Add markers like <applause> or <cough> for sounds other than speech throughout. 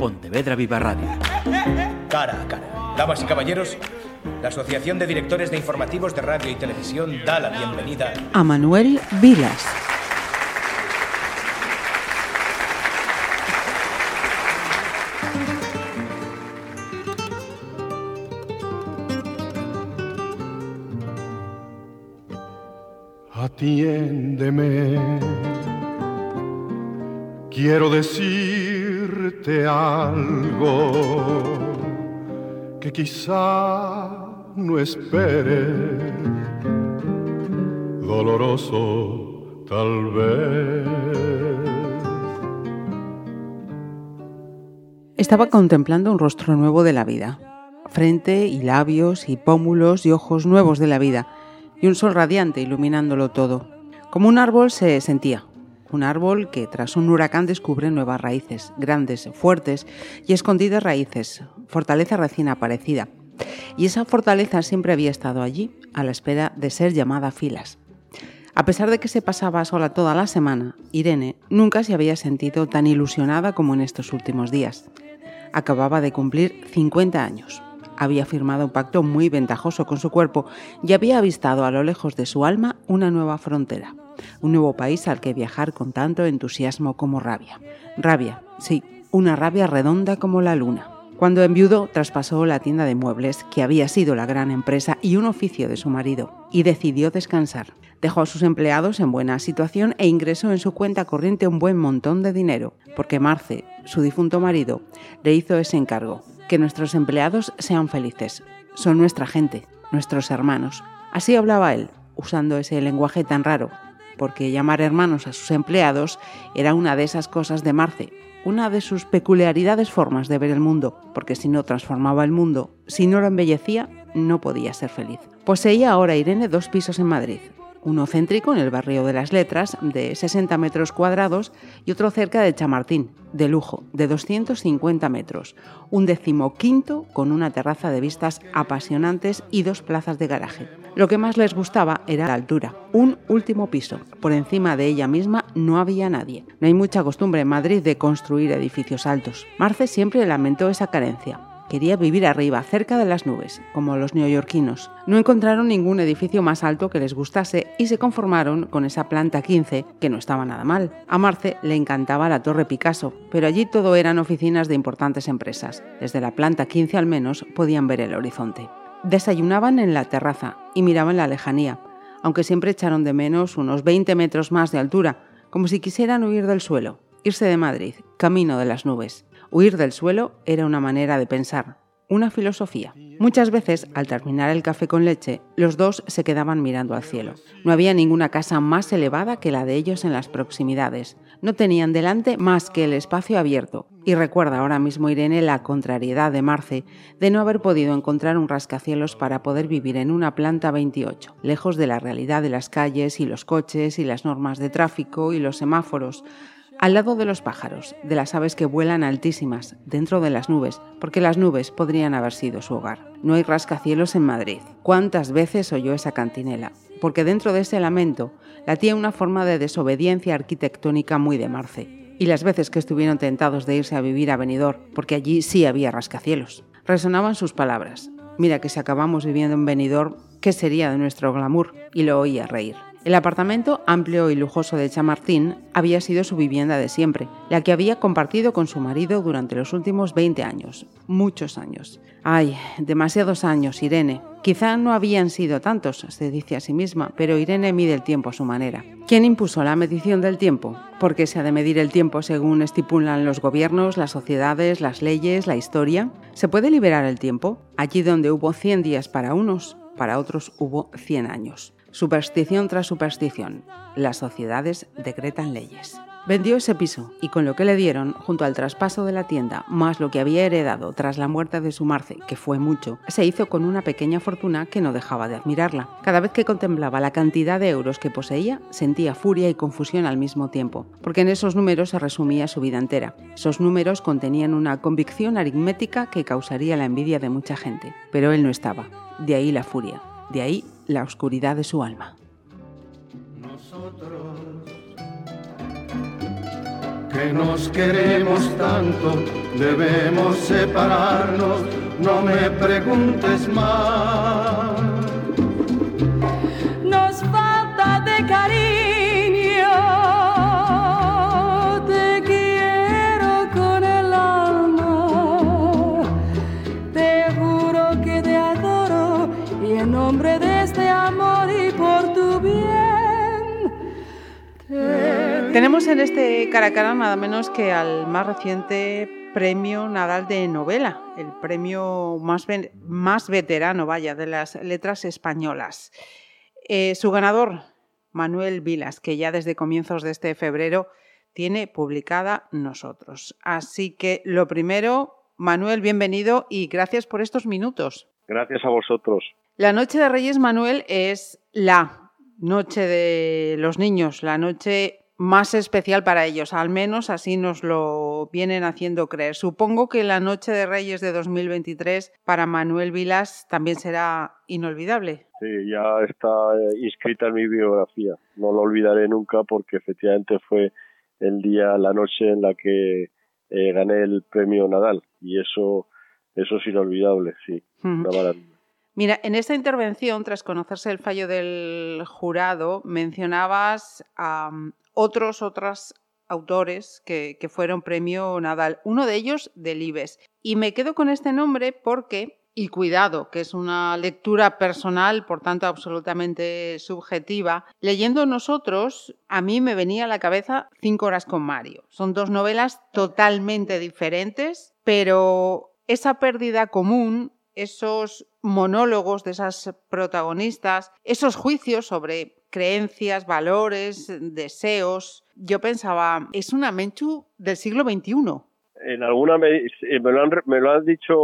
Pontevedra Viva Radio. Cara a cara. Damas y caballeros, la Asociación de Directores de Informativos de Radio y Televisión da la bienvenida a Manuel Vilas. Atiéndeme. Quiero algo que quizá no espere, doloroso tal vez. Estaba contemplando un rostro nuevo de la vida, frente y labios y pómulos y ojos nuevos de la vida, y un sol radiante iluminándolo todo. Como un árbol se sentía, un árbol que tras un huracán descubre nuevas raíces, grandes, fuertes y escondidas raíces, fortaleza recién aparecida. Y esa fortaleza siempre había estado allí, a la espera de ser llamada a filas. A pesar de que se pasaba sola toda la semana, Irene nunca se había sentido tan ilusionada como en estos últimos días. Acababa de cumplir 50 años. Había firmado un pacto muy ventajoso con su cuerpo y había avistado a lo lejos de su alma una nueva frontera, un nuevo país al que viajar con tanto entusiasmo como rabia. Rabia, sí, una rabia redonda como la luna. Cuando enviudó, traspasó la tienda de muebles, que había sido la gran empresa y un oficio de su marido, y decidió descansar. Dejó a sus empleados en buena situación e ingresó en su cuenta corriente un buen montón de dinero, porque Marce, su difunto marido, le hizo ese encargo, que nuestros empleados sean felices. Son nuestra gente, nuestros hermanos. Así hablaba él, usando ese lenguaje tan raro, porque llamar hermanos a sus empleados era una de esas cosas de Marce, una de sus peculiaridades formas de ver el mundo, porque si no transformaba el mundo, si no lo embellecía, no podía ser feliz. Poseía ahora Irene dos pisos en Madrid, uno céntrico en el barrio de las Letras, de 60 metros cuadrados, y otro cerca de Chamartín, de lujo, de 250 metros, un decimoquinto con una terraza de vistas apasionantes y dos plazas de garaje. Lo que más les gustaba era la altura, un último piso. Por encima de ella misma no había nadie. No hay mucha costumbre en Madrid de construir edificios altos. Marce siempre lamentó esa carencia. Quería vivir arriba, cerca de las nubes, como los neoyorquinos. No encontraron ningún edificio más alto que les gustase y se conformaron con esa planta 15, que no estaba nada mal. A Marce le encantaba la Torre Picasso, pero allí todo eran oficinas de importantes empresas. Desde la planta 15 al menos podían ver el horizonte. Desayunaban en la terraza y miraban la lejanía, aunque siempre echaron de menos unos 20 metros más de altura, como si quisieran huir del suelo, irse de Madrid, camino de las nubes. Huir del suelo era una manera de pensar, una filosofía. Muchas veces, al terminar el café con leche, los dos se quedaban mirando al cielo. No había ninguna casa más elevada que la de ellos en las proximidades. No tenían delante más que el espacio abierto. Y recuerda ahora mismo Irene la contrariedad de Marce de no haber podido encontrar un rascacielos para poder vivir en una planta 28, lejos de la realidad de las calles y los coches y las normas de tráfico y los semáforos al lado de los pájaros, de las aves que vuelan altísimas, dentro de las nubes, porque las nubes podrían haber sido su hogar. No hay rascacielos en Madrid. ¿Cuántas veces oyó esa cantinela? Porque dentro de ese lamento latía una forma de desobediencia arquitectónica muy de Marce. Y las veces que estuvieron tentados de irse a vivir a Benidorm, porque allí sí había rascacielos. Resonaban sus palabras. Mira que si acabamos viviendo en Benidorm, ¿qué sería de nuestro glamour? Y lo oía reír. El apartamento amplio y lujoso de Chamartín había sido su vivienda de siempre, la que había compartido con su marido durante los últimos 20 años, muchos años. Ay, demasiados años, Irene. Quizá no habían sido tantos, se dice a sí misma, pero Irene mide el tiempo a su manera. ¿Quién impuso la medición del tiempo? ¿Por qué se ha de medir el tiempo según estipulan los gobiernos, las sociedades, las leyes, la historia? ¿Se puede liberar el tiempo? Allí donde hubo 100 días para unos, para otros hubo 100 años. Superstición tras superstición. Las sociedades decretan leyes. Vendió ese piso y con lo que le dieron, junto al traspaso de la tienda, más lo que había heredado tras la muerte de su Marce, que fue mucho, se hizo con una pequeña fortuna que no dejaba de admirarla. Cada vez que contemplaba la cantidad de euros que poseía, sentía furia y confusión al mismo tiempo, porque en esos números se resumía su vida entera. Esos números contenían una convicción aritmética que causaría la envidia de mucha gente, pero él no estaba. De ahí la furia, de ahí la oscuridad de su alma. Nosotros que nos queremos tanto, debemos separarnos, no me preguntes más. Nos falta de cariño, Tenemos en este cara a cara nada menos que al más reciente premio Nadal de novela, el premio más, más veterano, vaya, de las letras españolas. Eh, su ganador, Manuel Vilas, que ya desde comienzos de este febrero tiene publicada Nosotros. Así que lo primero, Manuel, bienvenido y gracias por estos minutos. Gracias a vosotros. La Noche de Reyes Manuel es la noche de los niños, la noche más especial para ellos, al menos así nos lo vienen haciendo creer. Supongo que la Noche de Reyes de 2023 para Manuel Vilas también será inolvidable. Sí, ya está eh, inscrita en mi biografía. No lo olvidaré nunca porque efectivamente fue el día, la noche en la que eh, gané el premio Nadal y eso, eso es inolvidable, sí, una maravilla. Mira, en esta intervención, tras conocerse el fallo del jurado, mencionabas a otros, otras autores que, que fueron premio Nadal, uno de ellos Delibes. Y me quedo con este nombre porque, y cuidado, que es una lectura personal, por tanto absolutamente subjetiva, leyendo nosotros, a mí me venía a la cabeza Cinco horas con Mario. Son dos novelas totalmente diferentes, pero esa pérdida común esos monólogos de esas protagonistas, esos juicios sobre creencias, valores, deseos. Yo pensaba, es una Menchu del siglo XXI. En alguna me, eh, me lo han re- me lo han dicho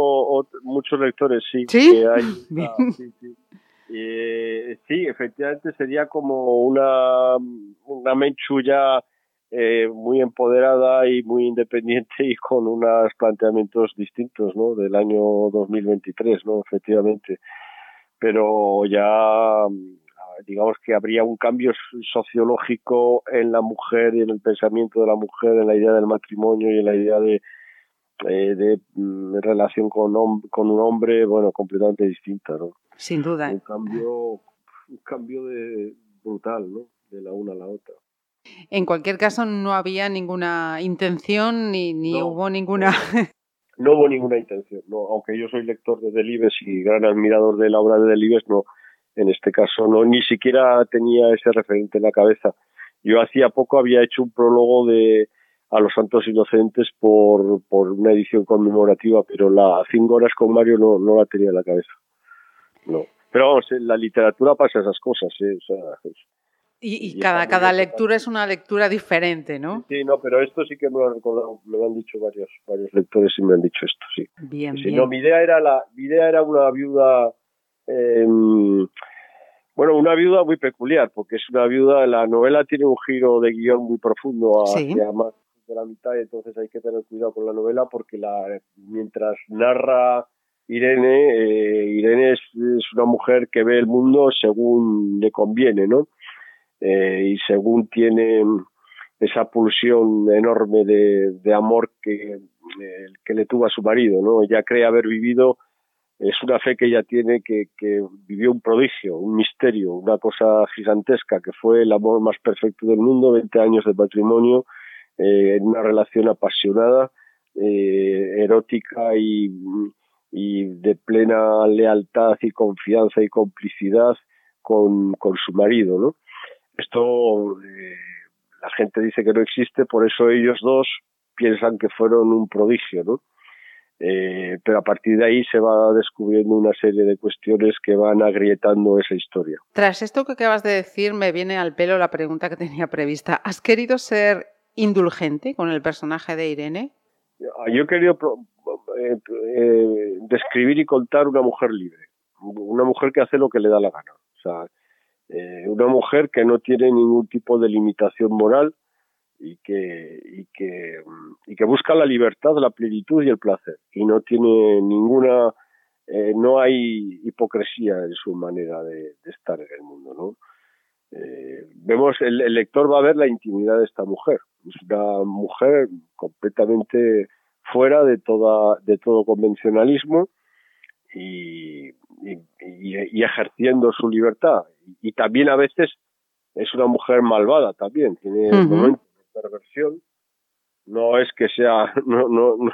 muchos lectores, sí. ¿Sí? que hay- <laughs> Bien. ah, sí, sí. Eh, sí, efectivamente sería como una, una Menchu ya eh, muy empoderada y muy independiente y con unos planteamientos distintos, ¿no? Del año 2023, ¿no? Efectivamente. Pero ya, digamos que habría un cambio sociológico en la mujer y en el pensamiento de la mujer, en la idea del matrimonio y en la idea de, eh, de mm, relación con, un hombre, bueno, completamente distinta, ¿no? Sin duda. Un cambio, un cambio de, brutal, ¿no? De la una a la otra. En cualquier caso, no había ninguna intención ni, ni No, hubo ninguna... No hubo ninguna intención, no, aunque yo soy lector de Delibes y gran admirador de la obra de Delibes, no, en este caso no, ni siquiera tenía ese referente en la cabeza. Yo hacía poco había hecho un prólogo de a los Santos Inocentes por, por una edición conmemorativa, pero la cinco horas con Mario no, no la tenía en la cabeza. No. Pero vamos, en la literatura pasa esas cosas, ¿eh? O sea, Y, y cada, cada lectura es una lectura diferente, ¿no? Sí, no, pero esto sí que me lo han recordado, me lo han dicho varios, varios lectores y me han dicho esto, sí. Bien, Sí, bien. no, mi idea era la, mi idea era una viuda, eh, bueno, una viuda muy peculiar, porque es una viuda, la novela tiene un giro de guion muy profundo Sí. hacia más de la mitad, entonces hay que tener cuidado con la novela porque la, mientras narra Irene, eh, Irene es, es una mujer que ve el mundo según le conviene, ¿no? Eh, y según tiene esa pulsión enorme de, de amor que, eh, que le tuvo a su marido, ¿no? Ella cree haber vivido, es una fe que ella tiene que, vivió un prodigio, un misterio, una cosa gigantesca, que fue el amor más perfecto del mundo, 20 años de matrimonio, eh, en una relación apasionada, eh, erótica y, y de plena lealtad y confianza y complicidad con, con su marido, ¿no? Esto eh, la gente dice que no existe, por eso ellos dos piensan que fueron un prodigio, ¿no? Eh, pero a partir de ahí se va descubriendo una serie de cuestiones que van agrietando esa historia. Tras esto que acabas de decir, me viene al pelo la pregunta que tenía prevista. ¿Has querido ser indulgente con el personaje de Irene? Yo he querido eh, eh, describir y contar una mujer libre, una mujer que hace lo que le da la gana, o sea, eh, una mujer que no tiene ningún tipo de limitación moral y que, y que y que busca la libertad, la plenitud y el placer. Y no tiene ninguna eh, no hay hipocresía en su manera de, de estar en el mundo, ¿no? Eh, vemos el, el lector va a ver la intimidad de esta mujer, es una mujer completamente fuera de toda de todo convencionalismo y, y, ejerciendo su libertad. Y, también a veces es una mujer malvada también. Tiene momentos de perversión no es que sea <laughs> no, no, no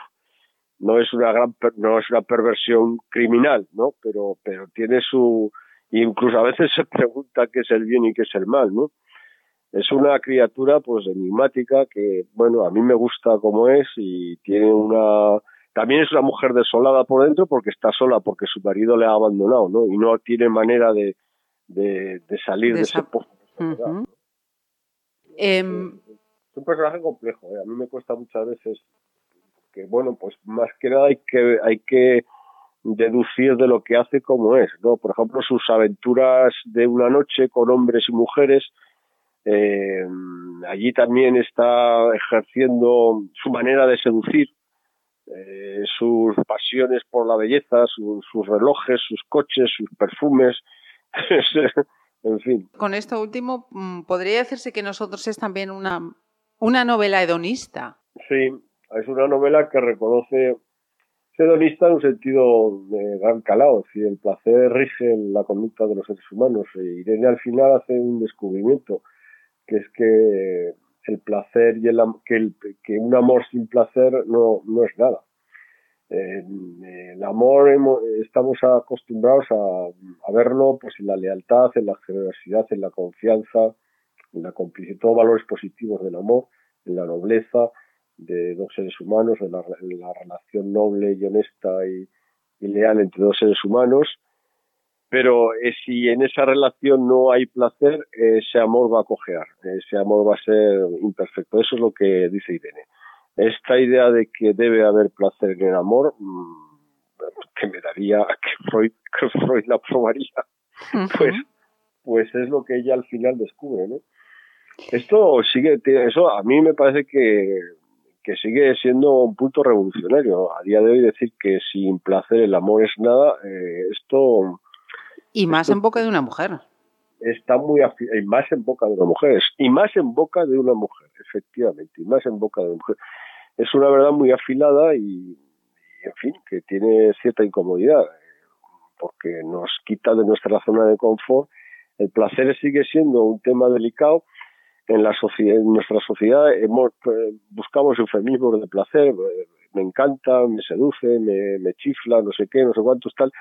no es una gran no es una perversión criminal no pero pero tiene su incluso a veces se pregunta qué es el bien y qué es el mal no es una criatura pues enigmática que bueno a mí me gusta como es y tiene una también es una mujer desolada por dentro porque está sola porque su marido le ha abandonado no y no tiene manera de de, salir de, ese pozo em, es un personaje complejo ¿eh? a mí me cuesta muchas veces que bueno pues más que nada hay que hay que deducir de lo que hace como es no por ejemplo sus aventuras de una noche con hombres y mujeres eh, allí también está ejerciendo su manera de seducir, eh, sus pasiones por la belleza, sus relojes, sus coches, sus perfumes, <laughs> en fin. Con esto último, mm, ¿podría decirse que nosotros es también una, una novela hedonista? Sí, es una novela que reconoce es hedonista en un sentido de gran calado, si el placer rige la conducta de los seres humanos. E Irene al final hace un descubrimiento que es que el placer y el, que, que un amor sin placer no, no es nada. el amor estamos acostumbrados a, a, verlo pues en la lealtad, en la generosidad, en la confianza, en la complicidad, todos valores positivos del amor, en la nobleza de dos seres humanos, en la, la relación noble y honesta y, y leal entre dos seres humanos, pero eh, si en esa relación no hay placer, ese amor va a cojear, ese amor va a ser imperfecto. Eso es lo que dice Irene. Esta idea de que debe haber placer en el amor, mm, que me daría que Freud, que Freud la probaría, pues, pues es lo que ella al final descubre, ¿no? Esto sigue, eso a mí me parece que, que sigue siendo un punto revolucionario. A día de hoy decir que sin placer el amor es nada, eh, esto y más en boca de una mujer. Está muy y más en boca de una mujer, y más en boca de una mujer, efectivamente, y más en boca de una mujer. Es una verdad muy afilada y, en fin, que tiene cierta incomodidad, porque nos quita de nuestra zona de confort. El placer sigue siendo un tema delicado. En, la sociedad, en nuestra sociedad hemos, eh, buscamos eufemismos de placer, me encanta, me seduce, me, me chifla, no sé qué, no sé cuántos tal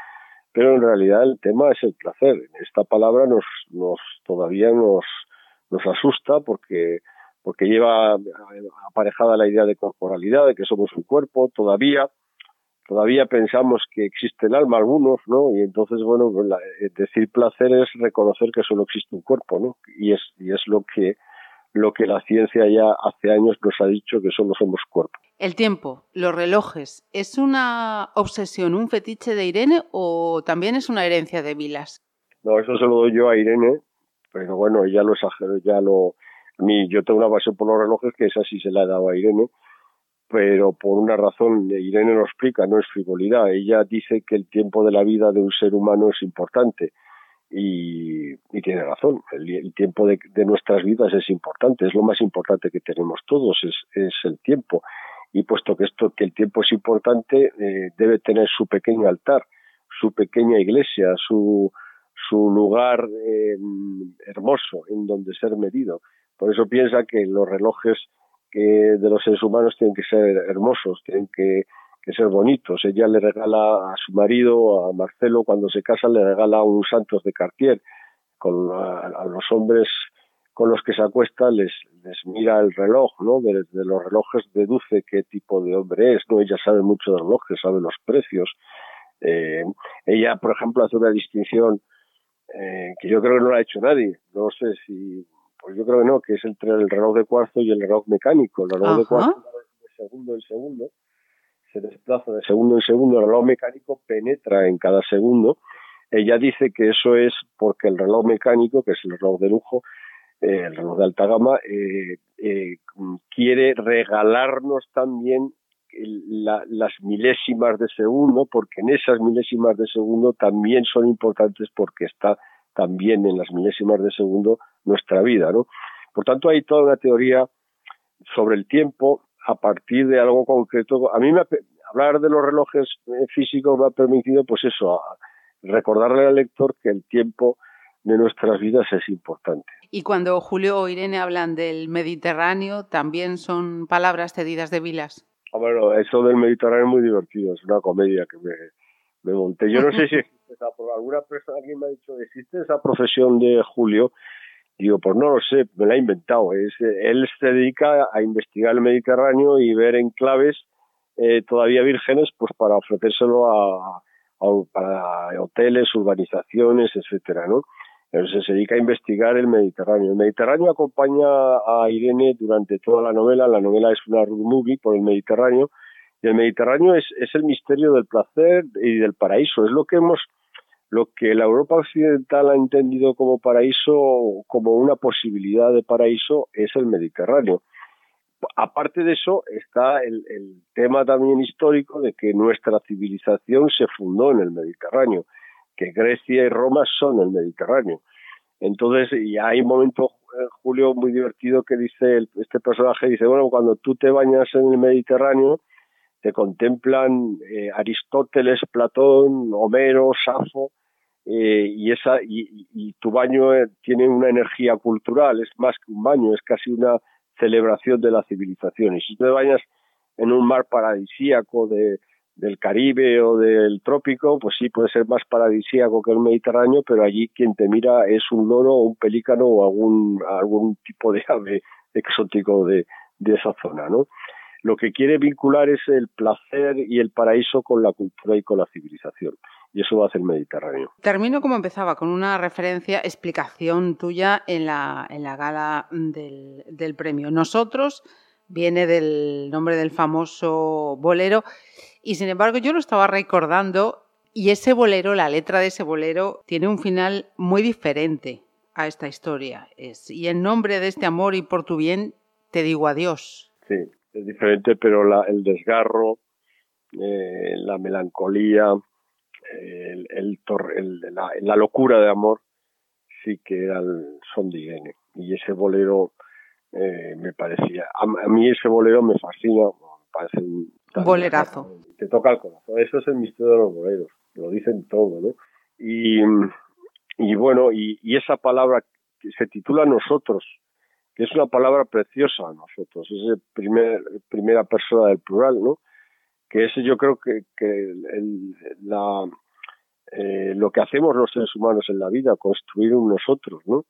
pero en realidad el tema es el placer. Esta palabra nos, nos todavía nos, nos asusta porque, porque lleva aparejada la idea de corporalidad, de que somos un cuerpo, todavía, todavía pensamos que existe el alma algunos, ¿no? Y entonces, bueno, decir placer es reconocer que solo existe un cuerpo, ¿no? Y es, y es lo que, lo que la ciencia ya hace años nos ha dicho que solo somos cuerpo. El tiempo, los relojes, ¿es una obsesión, un fetiche de Irene o también es una herencia de Vilas? No, eso se lo doy yo a Irene, pero bueno, ella lo exageró, ya lo... A mí, yo tengo una base por los relojes que esa sí se la he dado a Irene, pero por una razón, Irene lo explica, no es frivolidad. Ella dice que el tiempo de la vida de un ser humano es importante y, tiene razón, el, tiempo de, nuestras vidas es importante, es lo más importante que tenemos todos, es, es el tiempo. Y puesto que esto que el tiempo es importante eh, debe tener su pequeño altar su pequeña iglesia su su lugar eh, hermoso en donde ser medido. Por eso piensa que los relojes de los seres humanos tienen que ser hermosos tienen que, que ser bonitos ella le regala a su marido a Marcelo cuando se casa le regala un Santos de Cartier con a los hombres con los que se acuesta les, les mira el reloj, ¿no? De, los relojes deduce qué tipo de hombre es, ¿no? Ella sabe mucho de relojes, sabe los precios. Eh, ella, por ejemplo, hace una distinción eh, que yo creo que no la ha hecho nadie. No sé si, pues yo creo que no, que es entre el reloj de cuarzo y el reloj mecánico. El reloj de cuarzo de segundo en segundo, se desplaza de segundo en segundo, el reloj mecánico penetra en cada segundo. Ella dice que eso es porque el reloj mecánico, que es el reloj de lujo, eh, el reloj de alta gama, eh, eh, quiere regalarnos también las milésimas de segundo, porque en esas milésimas de segundo también son importantes porque está también en las milésimas de segundo nuestra vida, ¿no? Por tanto, hay toda una teoría sobre el tiempo a partir de algo concreto. A mí me, hablar de los relojes eh, físicos me ha permitido, pues eso, recordarle al lector que el tiempo de nuestras vidas es importante. Y cuando Julio o Irene hablan del Mediterráneo, ¿también son palabras cedidas de Vilas? Ah, bueno, eso del Mediterráneo es muy divertido, es una comedia que me, me monté. Yo no sé si <laughs> alguna persona, alguien me ha dicho, ¿existe esa profesión de Julio? Digo, pues no lo sé, me la ha inventado. Él se dedica a investigar el Mediterráneo y ver enclaves eh, todavía vírgenes, pues para ofrecérselo a, para hoteles, urbanizaciones, etcétera, ¿no? Entonces se dedica a investigar el Mediterráneo. El Mediterráneo acompaña a Irene durante toda la novela. La novela es una road movie por el Mediterráneo. Y el Mediterráneo es, es el misterio del placer y del paraíso. Es lo que hemos lo que la Europa occidental ha entendido como paraíso, como una posibilidad de paraíso, es el Mediterráneo. Aparte de eso, está el, tema también histórico de que nuestra civilización se fundó en el Mediterráneo, que Grecia y Roma son el Mediterráneo. Entonces, y hay un momento, eh, Julio, muy divertido que dice este personaje, dice, bueno, cuando tú te bañas en el Mediterráneo, te contemplan eh, Aristóteles, Platón, Homero, Safo, eh, y esa y, tu baño eh, tiene una energía cultural es más que un baño es casi una celebración de la civilización. Y si te bañas en un mar paradisíaco de, del Caribe o del trópico pues sí puede ser más paradisíaco que el Mediterráneo pero allí quien te mira es un loro o un pelícano o algún algún tipo de ave exótico de, de esa zona no lo que quiere vincular es el placer y el paraíso con la cultura y con la civilización y eso va a el Mediterráneo. Termino como empezaba, con una referencia, explicación tuya en la, en la gala del, del premio. Nosotros viene del nombre del famoso bolero y sin embargo yo lo estaba recordando y ese bolero, la letra de ese bolero, tiene un final muy diferente a esta historia. Es, y en nombre de este amor y por tu bien, te digo adiós. Sí, es diferente, pero la, el desgarro, eh, la melancolía, el, el, la, locura de amor sí que era el son de Irene. Y ese bolero eh, me parecía, a, mí ese bolero me fascina, me parece un bolerazo. Te toca el corazón. Eso es el misterio de los boleros, lo dicen todo, ¿no? Y, y bueno, y, y esa palabra que se titula Nosotros, que es una palabra preciosa a nosotros, es el primer, primera persona del plural, ¿no? Que ese yo creo que, que el, la, eh, lo que hacemos los seres humanos en la vida, construir un nosotros, ¿no?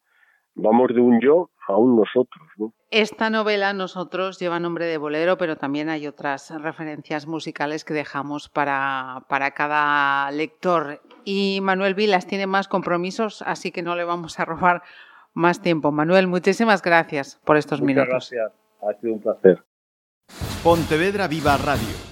Vamos de un yo a un nosotros, ¿no? Esta novela, Nosotros, lleva nombre de bolero, pero también hay otras referencias musicales que dejamos para, para cada lector. Y Manuel Vilas tiene más compromisos, así que no le vamos a robar más tiempo. Manuel, muchísimas gracias por estos Muchas minutos. Gracias, ha sido un placer. Pontevedra Viva Radio